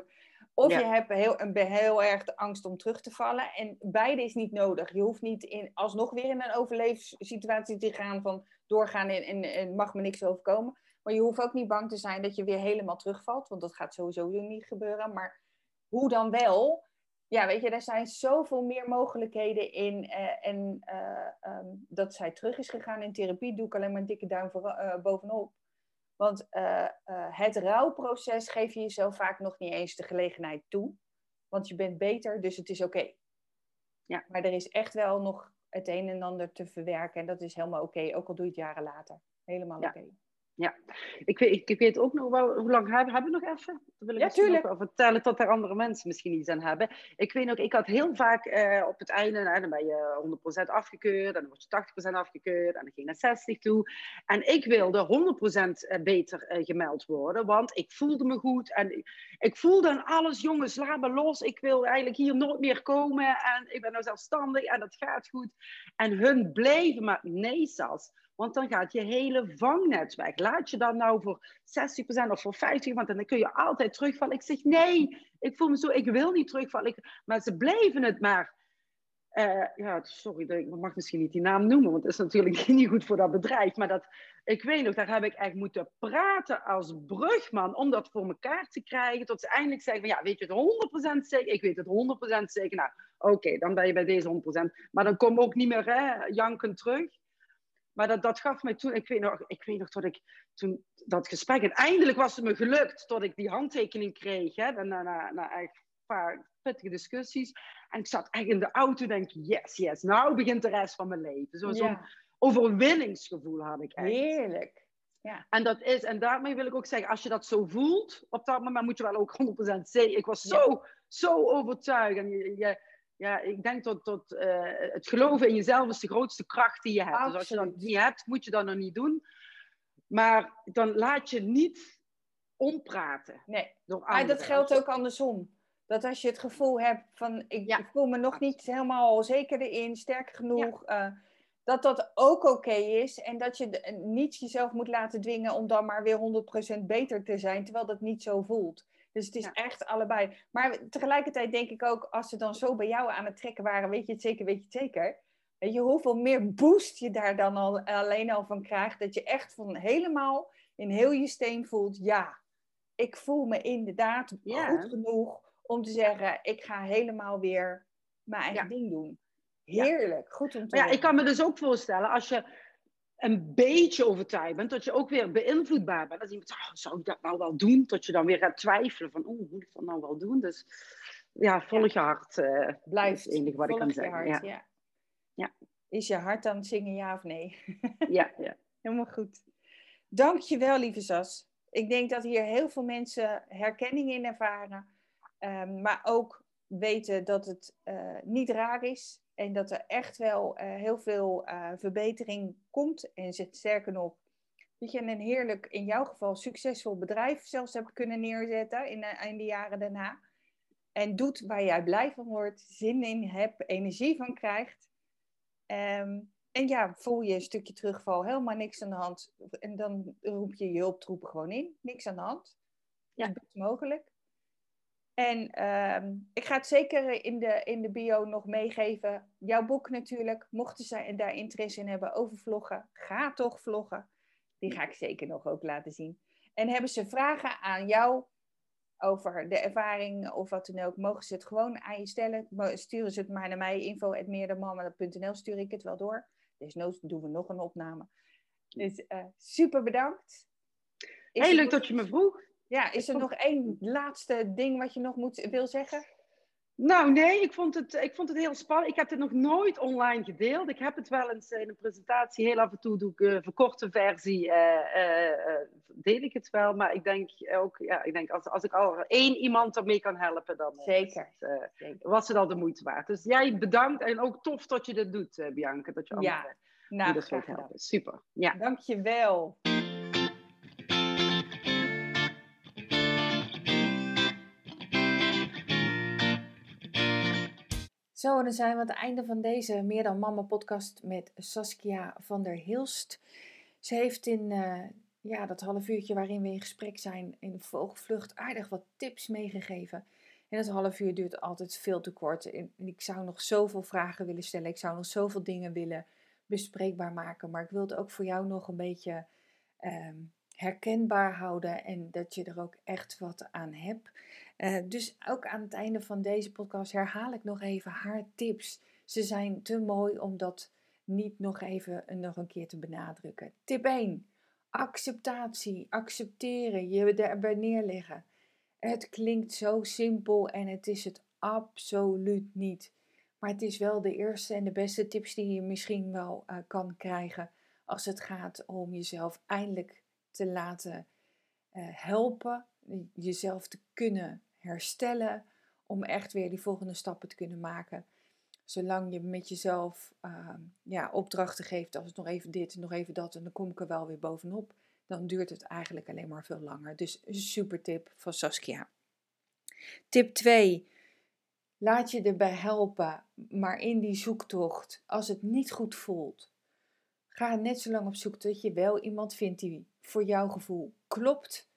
of je hebt heel, een, heel erg de angst om terug te vallen. En beide is niet nodig. Je hoeft niet in, alsnog weer in een overlevingssituatie te gaan van doorgaan en, en, en mag me niks overkomen. Maar je hoeft ook niet bang te zijn dat je weer helemaal terugvalt, want dat gaat sowieso niet gebeuren. Maar hoe dan wel? Ja, weet je, er zijn zoveel meer mogelijkheden in. Uh, en uh, um, dat zij terug is gegaan in therapie, doe ik alleen maar een dikke duim voor, uh, bovenop. Want het rouwproces geef je jezelf vaak nog niet eens de gelegenheid toe. Want je bent beter, dus het is oké. Okay. Ja. Maar er is echt wel nog het een en ander te verwerken. En dat is helemaal oké, okay, ook al doe je het jaren later. Helemaal ja. oké. Okay. Ja, ik weet, ik weet ook nog wel, hoe lang hebben, hebben we nog even? Dan wil ik ja, tuurlijk. nog vertellen tot er andere mensen misschien iets aan hebben. Ik weet ook, ik had heel vaak uh, op het einde, nou, dan ben je 100% afgekeurd, en dan word je 80% afgekeurd, en dan ging je naar 60 toe. En ik wilde 100% beter uh, gemeld worden, want ik voelde me goed. En ik, ik voelde aan alles, jongens, laat me los. Ik wil eigenlijk hier nooit meer komen. En ik ben nou zelfstandig en dat gaat goed. En hun bleven maar nee, Sas. Want dan gaat je hele vangnet weg. Laat je dan nou voor 60% of voor 50%, want dan kun je altijd terugvallen. Ik zeg nee, ik voel me zo, ik wil niet terugvallen. Ik, maar ze bleven het maar. Uh, ja, sorry, ik mag misschien niet die naam noemen, want het is natuurlijk niet goed voor dat bedrijf. Maar dat, ik weet nog, daar heb ik echt moeten praten als brugman om dat voor elkaar te krijgen. Tot ze eindelijk zeggen van, ja, weet je het 100% zeker? Ik weet het 100% zeker. Nou, oké, dan ben je bij deze 100%. Maar dan kom ook niet meer hè, terug. Maar dat, dat gaf mij toen, ik weet, nog, ik weet nog dat ik toen dat gesprek, en eindelijk was het me gelukt tot ik die handtekening kreeg, hè, na, na, na echt een paar pittige discussies. En ik zat echt in de auto en denk, yes, yes, nou begint de rest van mijn leven. Zo'n ja. overwinningsgevoel had ik echt. Heerlijk. Ja. En dat is, en daarmee wil ik ook zeggen, als je dat zo voelt, op dat moment moet je wel ook 100% zeggen. Ik was zo, ja. zo overtuigd. En je, je, ja, ik denk dat, dat uh, het geloven in jezelf is de grootste kracht die je hebt. Absoluut. Dus als je dat niet hebt, moet je dat nog niet doen. Maar dan laat je niet ompraten. Nee, maar dat geldt ook andersom. Dat als je het gevoel hebt van ik, ja. voel me nog niet helemaal zeker erin, sterk genoeg, ja. uh, dat dat ook oké okay is. En dat je niet jezelf moet laten dwingen om dan maar weer 100% beter te zijn, terwijl dat niet zo voelt. Dus het is ja. echt allebei. Maar tegelijkertijd denk ik ook, als ze dan zo bij jou aan het trekken waren, weet je het zeker, weet je het zeker. Weet je hoeveel meer boost je daar dan al, alleen al van krijgt? Dat je echt van helemaal in heel je steen voelt, ja, ik voel me inderdaad ja. goed genoeg om te zeggen, ik ga helemaal weer mijn eigen ja. ding doen. Heerlijk, goed om te Ja, ik kan me dus ook voorstellen, als je een beetje overtuigd bent, dat je ook weer beïnvloedbaar bent. Dat iemand zegt, oh, zou ik dat nou wel doen? Dat je dan weer gaat twijfelen van, oh, moet ik dat nou wel doen? Dus ja, volg je hart. Uh, Blijft. Het enige wat ik kan zeggen. Hart, ja. Ja. ja. Is je hart dan zingen ja of nee? ja, ja. Helemaal goed. Dankjewel, lieve Sas. Ik denk dat hier heel veel mensen herkenning in ervaren. Um, maar ook weten dat het uh, niet raar is en dat er echt wel uh, heel veel uh, verbetering komt. En zit sterker nog, dat je een heerlijk, in jouw geval succesvol bedrijf zelfs hebt kunnen neerzetten in, uh, in de jaren daarna. En doet waar jij blij van wordt, zin in hebt, energie van krijgt. Um, en ja, voel je een stukje terugval, helemaal niks aan de hand. En dan roep je je hulptroepen gewoon in, niks aan de hand. Ja. Dat is mogelijk. En um, ik ga het zeker in de, in de bio nog meegeven. Jouw boek natuurlijk. Mochten zij daar interesse in hebben over vloggen, ga toch vloggen. Die ga ik zeker nog ook laten zien. En hebben ze vragen aan jou over de ervaring of wat dan ook, mogen ze het gewoon aan je stellen. Sturen ze het maar naar mij, info.meerdemama.nl, stuur ik het wel door. Desnoods doen we nog een opname. Dus uh, super bedankt. Is Heel leuk dat je me vroeg. Ja, is er nog één laatste ding wat je nog moet, wil zeggen? Nou, nee, ik vond, het, ik vond het heel spannend. Ik heb het nog nooit online gedeeld. Ik heb het wel eens in een presentatie, heel af en toe doe ik een verkorte versie, uh, uh, deel ik het wel. Maar ik denk ook, ja, ik denk als, als ik al één iemand ermee kan helpen, dan Zeker. Het, Zeker. was het al de moeite waard. Dus jij bedankt en ook tof dat je dit doet, Bianca. Dat je ja, nou, dat helpen. Super. Ja. Dankjewel. Zo, dan zijn we aan het einde van deze Meer dan Mama podcast met Saskia van der Hilst. Ze heeft in uh, ja, dat half uurtje waarin we in gesprek zijn in vogelvlucht aardig wat tips meegegeven. En dat half uur duurt altijd veel te kort. En ik zou nog zoveel vragen willen stellen. Ik zou nog zoveel dingen willen bespreekbaar maken. Maar ik wil het ook voor jou nog een beetje um, herkenbaar houden en dat je er ook echt wat aan hebt. Uh, dus ook aan het einde van deze podcast herhaal ik nog even haar tips. Ze zijn te mooi om dat niet nog even nog een keer te benadrukken. Tip 1. Acceptatie. Accepteren. Je erbij neerleggen. Het klinkt zo simpel en het is het absoluut niet. Maar het is wel de eerste en de beste tips die je misschien wel uh, kan krijgen als het gaat om jezelf eindelijk te laten helpen, jezelf te kunnen herstellen, om echt weer die volgende stappen te kunnen maken. Zolang je met jezelf uh, ja, opdrachten geeft, als nog even dit, nog even dat, en dan kom ik er wel weer bovenop, dan duurt het eigenlijk alleen maar veel langer. Dus super tip van Saskia. Tip 2. Laat je erbij helpen, maar in die zoektocht, als het niet goed voelt, ga net zo lang op zoek tot je wel iemand vindt die voor jouw gevoel klopt.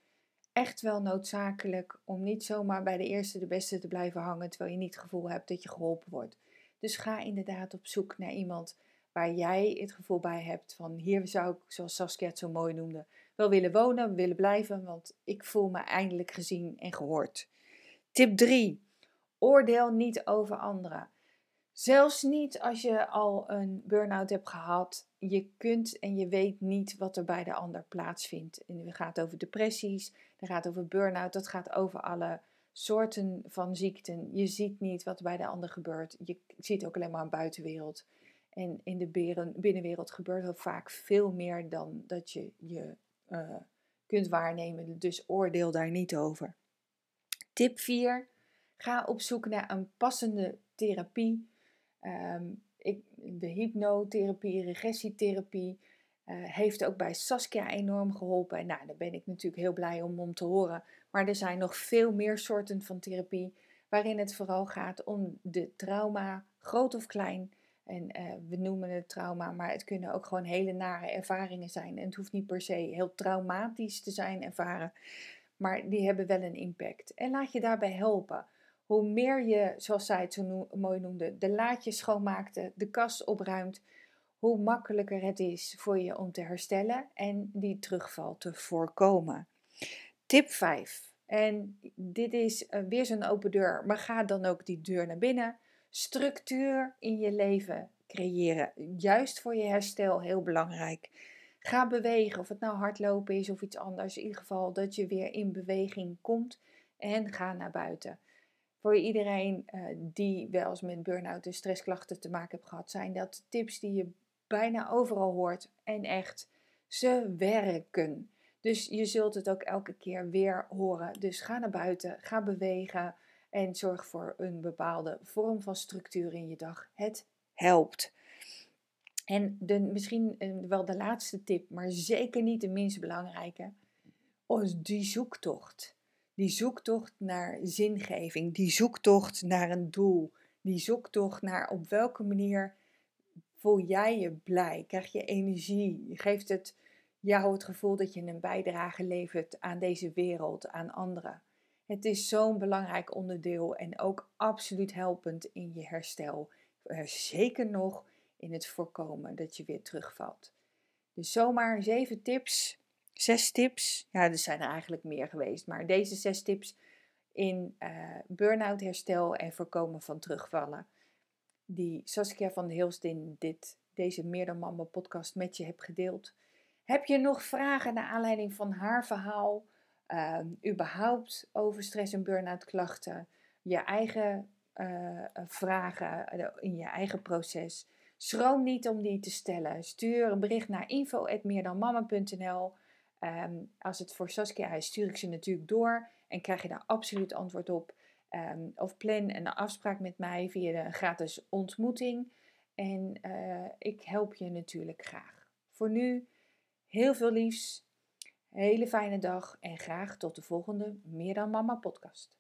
Echt wel noodzakelijk om niet zomaar bij de eerste de beste te blijven hangen terwijl je niet het gevoel hebt dat je geholpen wordt. Dus ga inderdaad op zoek naar iemand waar jij het gevoel bij hebt van hier zou ik, zoals Saskia het zo mooi noemde, wel willen wonen, willen blijven, want ik voel me eindelijk gezien en gehoord. Tip 3. Oordeel niet over anderen. Zelfs niet als je al een burn-out hebt gehad. Je kunt en je weet niet wat er bij de ander plaatsvindt. En het gaat over depressies, het gaat over burn-out, dat gaat over alle soorten van ziekten. Je ziet niet wat bij de ander gebeurt. Je ziet ook alleen maar een buitenwereld. En in de binnenwereld gebeurt er vaak veel meer dan dat je je uh, kunt waarnemen. Dus oordeel daar niet over. Tip 4. Ga op zoek naar een passende therapie. Um, ik, de hypnotherapie, regressietherapie uh, heeft ook bij Saskia enorm geholpen. En nou, daar ben ik natuurlijk heel blij om, om te horen. Maar er zijn nog veel meer soorten van therapie waarin het vooral gaat om de trauma, groot of klein. En uh, we noemen het trauma, maar het kunnen ook gewoon hele nare ervaringen zijn. En het hoeft niet per se heel traumatisch te zijn ervaren, maar die hebben wel een impact. En laat je daarbij helpen. Hoe meer je, zoals zij het zo mooi noemde, de laadjes schoonmaakte, de kast opruimt, hoe makkelijker het is voor je om te herstellen en die terugval te voorkomen. Tip 5. En dit is uh, weer zo'n open deur, maar ga dan ook die deur naar binnen structuur in je leven creëren. Juist voor je herstel heel belangrijk. Ga bewegen, of het nou hardlopen is of iets anders. In ieder geval dat je weer in beweging komt en ga naar buiten. Voor iedereen uh, die wel eens met burn-out en stressklachten te maken heeft gehad, zijn dat tips die je bijna overal hoort. En echt, ze werken. Dus je zult het ook elke keer weer horen. Dus ga naar buiten, ga bewegen. En zorg voor een bepaalde vorm van structuur in je dag. Het helpt. En de, misschien eh, wel de laatste tip, maar zeker niet de minst belangrijke. is die zoektocht. Die zoektocht naar zingeving. Die zoektocht naar een doel. Die zoektocht naar op welke manier voel jij je blij? Krijg je energie? Geeft het jou het gevoel dat je een bijdrage levert aan deze wereld, aan anderen? Het is zo'n belangrijk onderdeel en ook absoluut helpend in je herstel. Zeker nog in het voorkomen dat je weer terugvalt. Dus zomaar zeven tips, zes tips. Ja, er zijn er eigenlijk meer geweest, maar deze zes tips in uh, burn-out herstel en voorkomen van terugvallen. Die Saskia van de Hilst in dit, deze Meer dan Mama podcast met je heb gedeeld. Heb je nog vragen naar aanleiding van haar verhaal? uh, überhaupt over stress en burn-out klachten, je eigen uh, vragen eh, in je eigen proces. Schroom niet om die te stellen. Stuur een bericht naar info.meerdanmama.nl. Ehm, als het voor Saskia is, stuur ik ze natuurlijk door en krijg je daar absoluut antwoord op. Um, of plan een afspraak met mij via de gratis ontmoeting. En uh, ik help je natuurlijk graag. Voor nu, heel veel liefs hele fijne dag en graag tot de volgende Meer dan Mama podcast.